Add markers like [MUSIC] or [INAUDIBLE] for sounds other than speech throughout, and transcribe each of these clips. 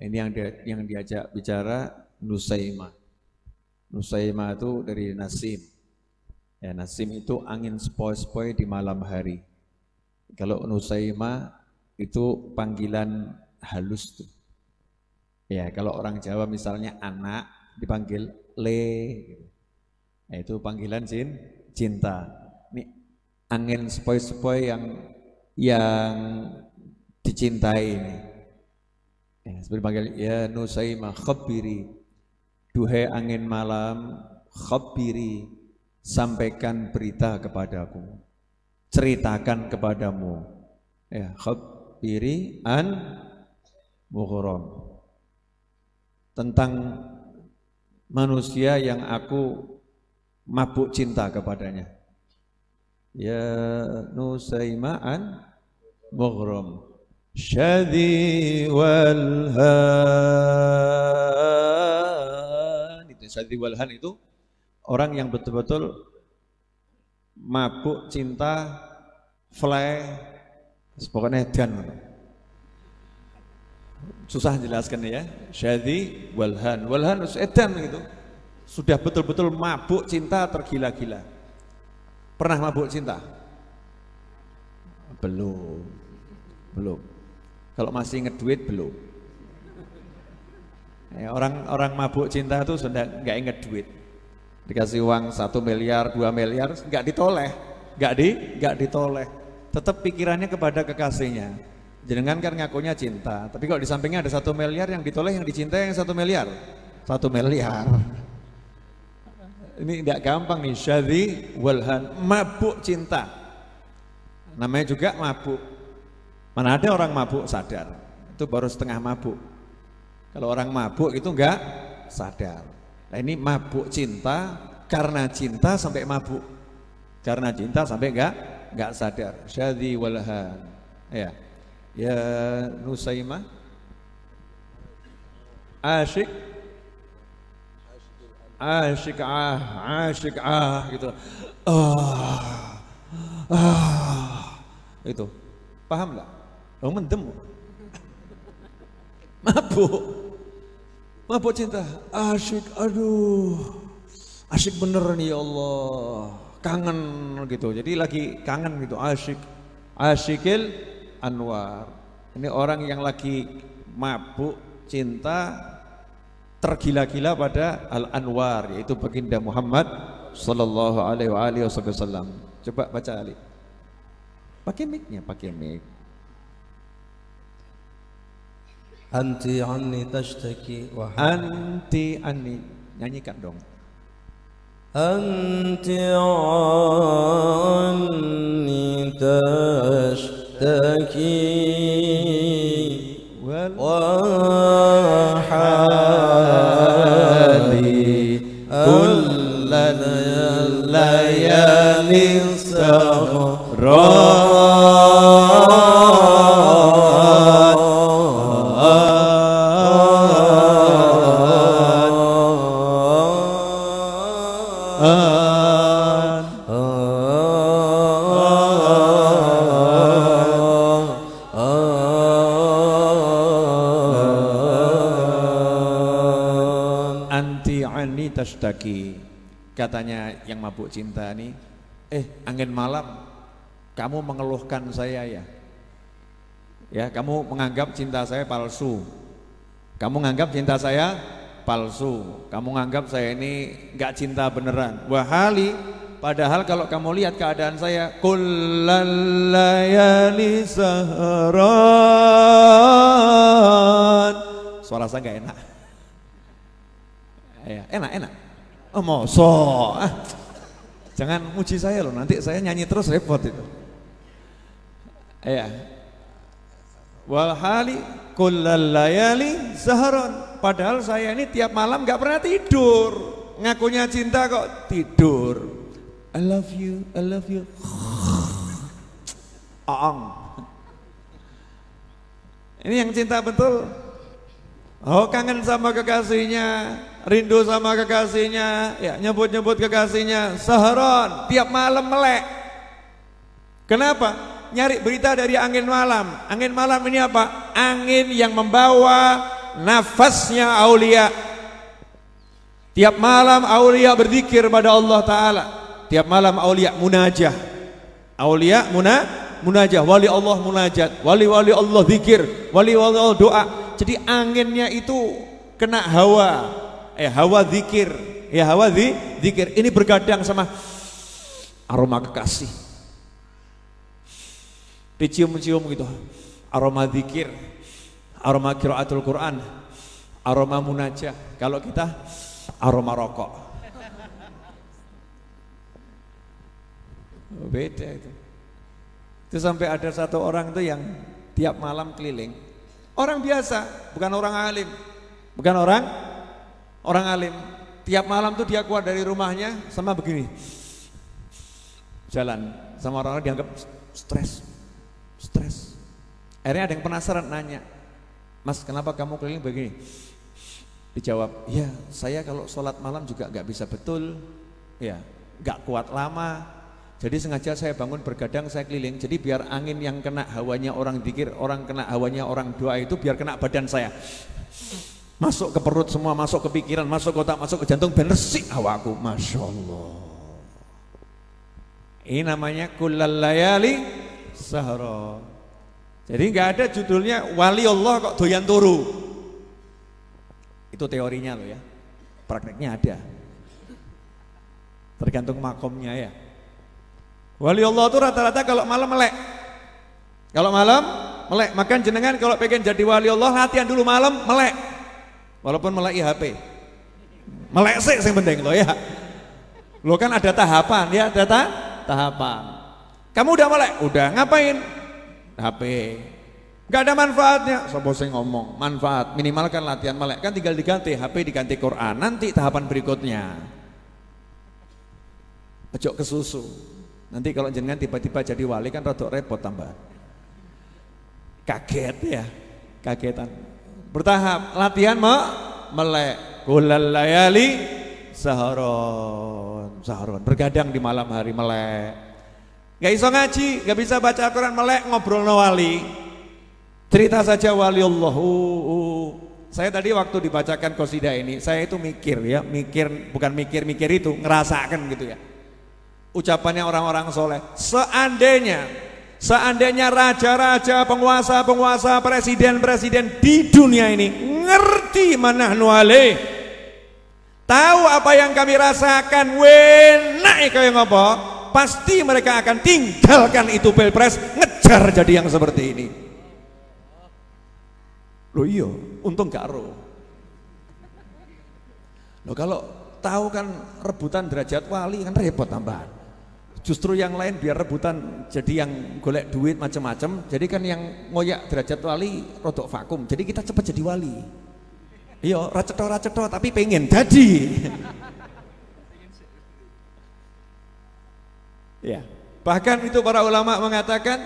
Ini yang dia, yang diajak bicara Nusaimah. Nusaimah itu dari Nasim. Ya, Nasim itu angin sepoi-sepoi di malam hari. Kalau Nusaimah itu panggilan halus tuh. Ya, kalau orang Jawa misalnya anak dipanggil le. Nah, itu panggilan jin, cinta. Ini angin sepoi-sepoi yang yang dicintai ini. Ya, seperti panggil ya Nusaimah khabiri. Duhai angin malam, khabiri, sampaikan berita kepadaku. Ceritakan kepadamu. Ya, khabiri an mughram. Tentang manusia yang aku mabuk cinta kepadanya. Ya Nusaimah an mughram syadhi walhan itu syadhi walhan itu orang yang betul-betul mabuk cinta fly pokoknya dan susah jelaskan ya. Syadhi walhan. Walhan edan gitu. Sudah betul-betul mabuk cinta tergila-gila. Pernah mabuk cinta? Belum. Belum kalau masih inget duit belum. Ya, orang orang mabuk cinta itu sudah nggak inget duit. Dikasih uang satu miliar, dua miliar, nggak ditoleh, nggak di, nggak ditoleh. Tetap pikirannya kepada kekasihnya. Jangan kan ngakunya cinta, tapi kalau di sampingnya ada satu miliar yang ditoleh yang dicintai yang satu miliar, satu miliar. Ini tidak gampang nih, syadhi walhan, mabuk cinta. Namanya juga mabuk. Mana ada orang mabuk sadar, itu baru setengah mabuk. Kalau orang mabuk itu enggak sadar. Nah ini mabuk cinta karena cinta sampai mabuk. Karena cinta sampai enggak enggak sadar. Syadhi walhan. Ya. Ya Nusaimah. Asyik asyik ah, asyik ah gitu. Ah. Ah. Itu. Paham enggak? Oh mendem. Mabuk. Mabuk cinta. Asyik, aduh. Asyik bener nih ya Allah. Kangen gitu. Jadi lagi kangen gitu. Asyik. Asyikil Anwar. Ini orang yang lagi mabuk cinta tergila-gila pada Al-Anwar yaitu baginda Muhammad sallallahu alaihi wasallam. Coba baca Ali. Pakai mic-nya, pakai mic. Anti anni tashtaki wa Anti anni. Nyanyikan dong. Anti anni tashtaki tashtaki. Katanya yang mabuk cinta nih eh angin malam kamu mengeluhkan saya ya. Ya kamu menganggap cinta saya palsu. Kamu menganggap cinta saya palsu kamu menganggap saya ini nggak cinta beneran wahali padahal kalau kamu lihat keadaan saya kullalayali sahran suara saya nggak enak Ya, enak, enak. Oh, moso. Ah. Jangan muji saya loh, nanti saya nyanyi terus repot itu. Ya. Walhali kullal layali saharon. Padahal saya ini tiap malam gak pernah tidur. Ngakunya cinta kok tidur. I love you, I love you. [SNIFFS] Aang. Ini yang cinta betul. Oh kangen sama kekasihnya, rindu sama kekasihnya, ya nyebut-nyebut kekasihnya, seheron, tiap malam melek. Kenapa? Nyari berita dari angin malam. Angin malam ini apa? Angin yang membawa nafasnya aulia. Tiap malam aulia berzikir pada Allah Ta'ala. Tiap malam aulia munajah. Aulia muna, munajah. Wali Allah munajat. Wali-wali Allah zikir. Wali-wali Allah doa. Jadi anginnya itu kena hawa. Eh hawa zikir. Ya hawa zi, zikir. Ini bergadang sama aroma kekasih. Dicium-cium gitu. Aroma zikir. Aroma kiraatul Quran. Aroma munajah. Kalau kita aroma rokok. Oh, beda itu. Itu sampai ada satu orang itu yang tiap malam keliling. Orang biasa, bukan orang alim. Bukan orang orang alim. Tiap malam tuh dia keluar dari rumahnya sama begini. Jalan sama orang-orang dianggap stres. Stres. Akhirnya ada yang penasaran nanya, Mas kenapa kamu keliling begini? Dijawab, ya saya kalau sholat malam juga nggak bisa betul, ya nggak kuat lama. Jadi sengaja saya bangun bergadang, saya keliling. Jadi biar angin yang kena hawanya orang dikir, orang kena hawanya orang doa itu biar kena badan saya. Masuk ke perut semua, masuk ke pikiran, masuk ke otak, masuk ke jantung, bener sih hawaku. Masya Allah. Ini namanya kulalayali sahara. Jadi nggak ada judulnya wali Allah kok doyan turu. Itu teorinya loh ya. Prakteknya ada. Tergantung makomnya ya. Wali Allah itu rata-rata kalau malam melek. Kalau malam melek. Makan jenengan kalau pengen jadi wali Allah latihan dulu malam melek. Walaupun melek HP. Melek sih yang penting loh ya. Lo kan ada tahapan ya, ada ta tahapan. Kamu udah melek? Udah. Ngapain? HP. Gak ada manfaatnya. Sopo saya ngomong, manfaat minimalkan latihan melek kan tinggal diganti HP diganti Quran. Nanti tahapan berikutnya. Ojo ke susu. Nanti kalau jenengan tiba-tiba jadi wali kan rada repot tambah. Kaget ya, kagetan. Bertahap, latihan me melek. Kulal layali saharon, saharon. Bergadang di malam hari melek. Gak iso ngaji, gak bisa baca Al-Quran melek ngobrol no wali. Cerita saja wali Allah. Saya tadi waktu dibacakan kosidah ini, saya itu mikir ya, mikir bukan mikir-mikir itu, ngerasakan gitu ya. Ucapannya orang-orang soleh. Seandainya, seandainya raja-raja, penguasa-penguasa, presiden-presiden di dunia ini ngerti mana nuale, tahu apa yang kami rasakan, wenak kayak ngopo, pasti mereka akan tinggalkan itu pilpres, ngejar jadi yang seperti ini. Loh iya, untung gak roh. Loh kalau tahu kan rebutan derajat wali kan repot tambahan. Justru yang lain biar rebutan jadi yang golek duit macam-macam, jadi kan yang ngoyak derajat wali rodok vakum. Jadi kita cepat jadi wali. Iya, raceto raceto tapi pengen jadi. Ya. Bahkan itu para ulama mengatakan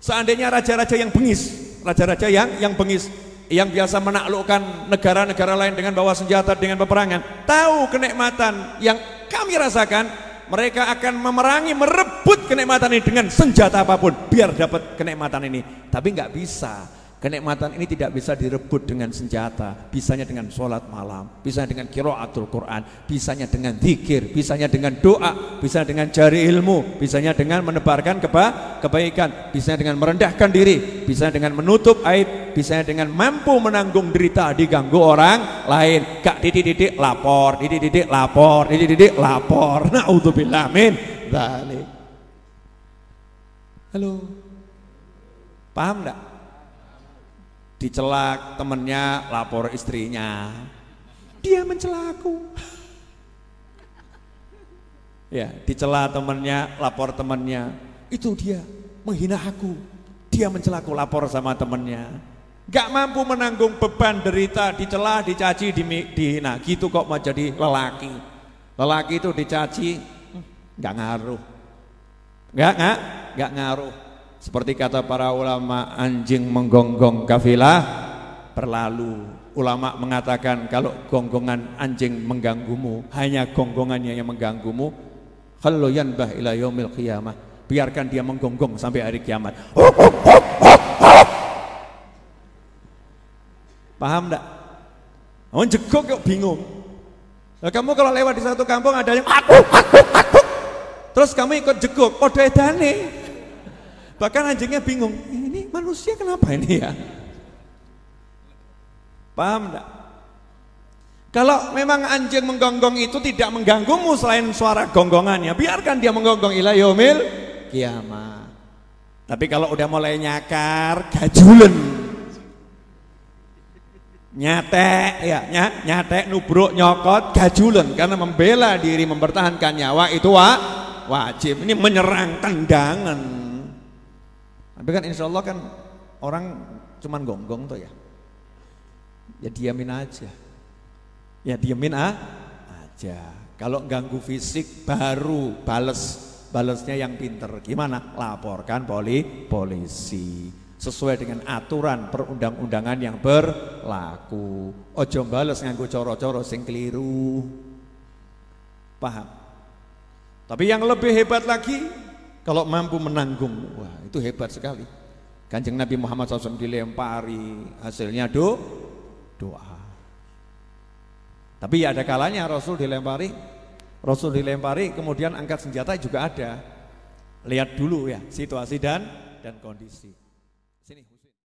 seandainya raja-raja yang bengis raja-raja yang yang bengis yang biasa menaklukkan negara-negara lain dengan bawa senjata dengan peperangan tahu kenikmatan yang kami rasakan mereka akan memerangi merebut kenikmatan ini dengan senjata apa pun biar dapat kenikmatan ini tapi nggak bisa Kenikmatan ini tidak bisa direbut dengan senjata, bisanya dengan sholat malam, bisanya dengan kiraatul Quran, bisanya dengan zikir, bisanya dengan doa, bisanya dengan jari ilmu, bisanya dengan menebarkan keba kebaikan, bisanya dengan merendahkan diri, bisanya dengan menutup aib, bisanya dengan mampu menanggung derita diganggu orang lain. Gak didik-didik lapor, didik-didik lapor, didik-didik lapor. Naudzubillah min Halo. Paham enggak? Dicelak temennya lapor istrinya. Dia mencela aku ya dicela temennya lapor temennya. Itu dia menghina aku. Dia mencela aku lapor sama temennya. Gak mampu menanggung beban derita dicela dicaci dihina. Gitu kok mau jadi lelaki. Lelaki itu dicaci gak ngaruh. Gak gak gak ngaruh seperti kata para ulama anjing menggonggong kafilah berlalu. Ulama mengatakan kalau gonggongan anjing mengganggumu, hanya gonggongannya yang mengganggumu, kalau yanbah ila yaumil qiyamah. Biarkan dia menggonggong sampai hari kiamat. Paham enggak? Oh jegok kok bingung. Kamu kalau lewat di satu kampung ada yang aku, aku, aku. Terus kamu ikut jegok, podo edane. Bahkan anjingnya bingung, ini manusia kenapa ini ya? Paham enggak? Kalau memang anjing menggonggong itu tidak mengganggumu selain suara gonggongannya, biarkan dia menggonggong ila yaumil kiamat. Tapi kalau udah mulai nyakar, gajulen. Nyatek ya, ny nyatek nubruk nyokot gajulen karena membela diri mempertahankan nyawa itu wa, wajib. Ini menyerang tendangan. Tapi kan insya Allah kan orang cuman gonggong tuh ya. Ya diamin aja. Ya diemin ah, aja. Kalau ganggu fisik baru bales. Balesnya yang pinter. Gimana? Laporkan poli, polisi. Sesuai dengan aturan perundang-undangan yang berlaku. Ojo bales nganggu coro-coro sing keliru. Paham? Tapi yang lebih hebat lagi kalau mampu menanggung. Wah, itu hebat sekali. Kanjeng Nabi Muhammad SAW dilempari, hasilnya do, doa. Tapi ada kalanya Rasul dilempari, Rasul dilempari kemudian angkat senjata juga ada. Lihat dulu ya situasi dan dan kondisi.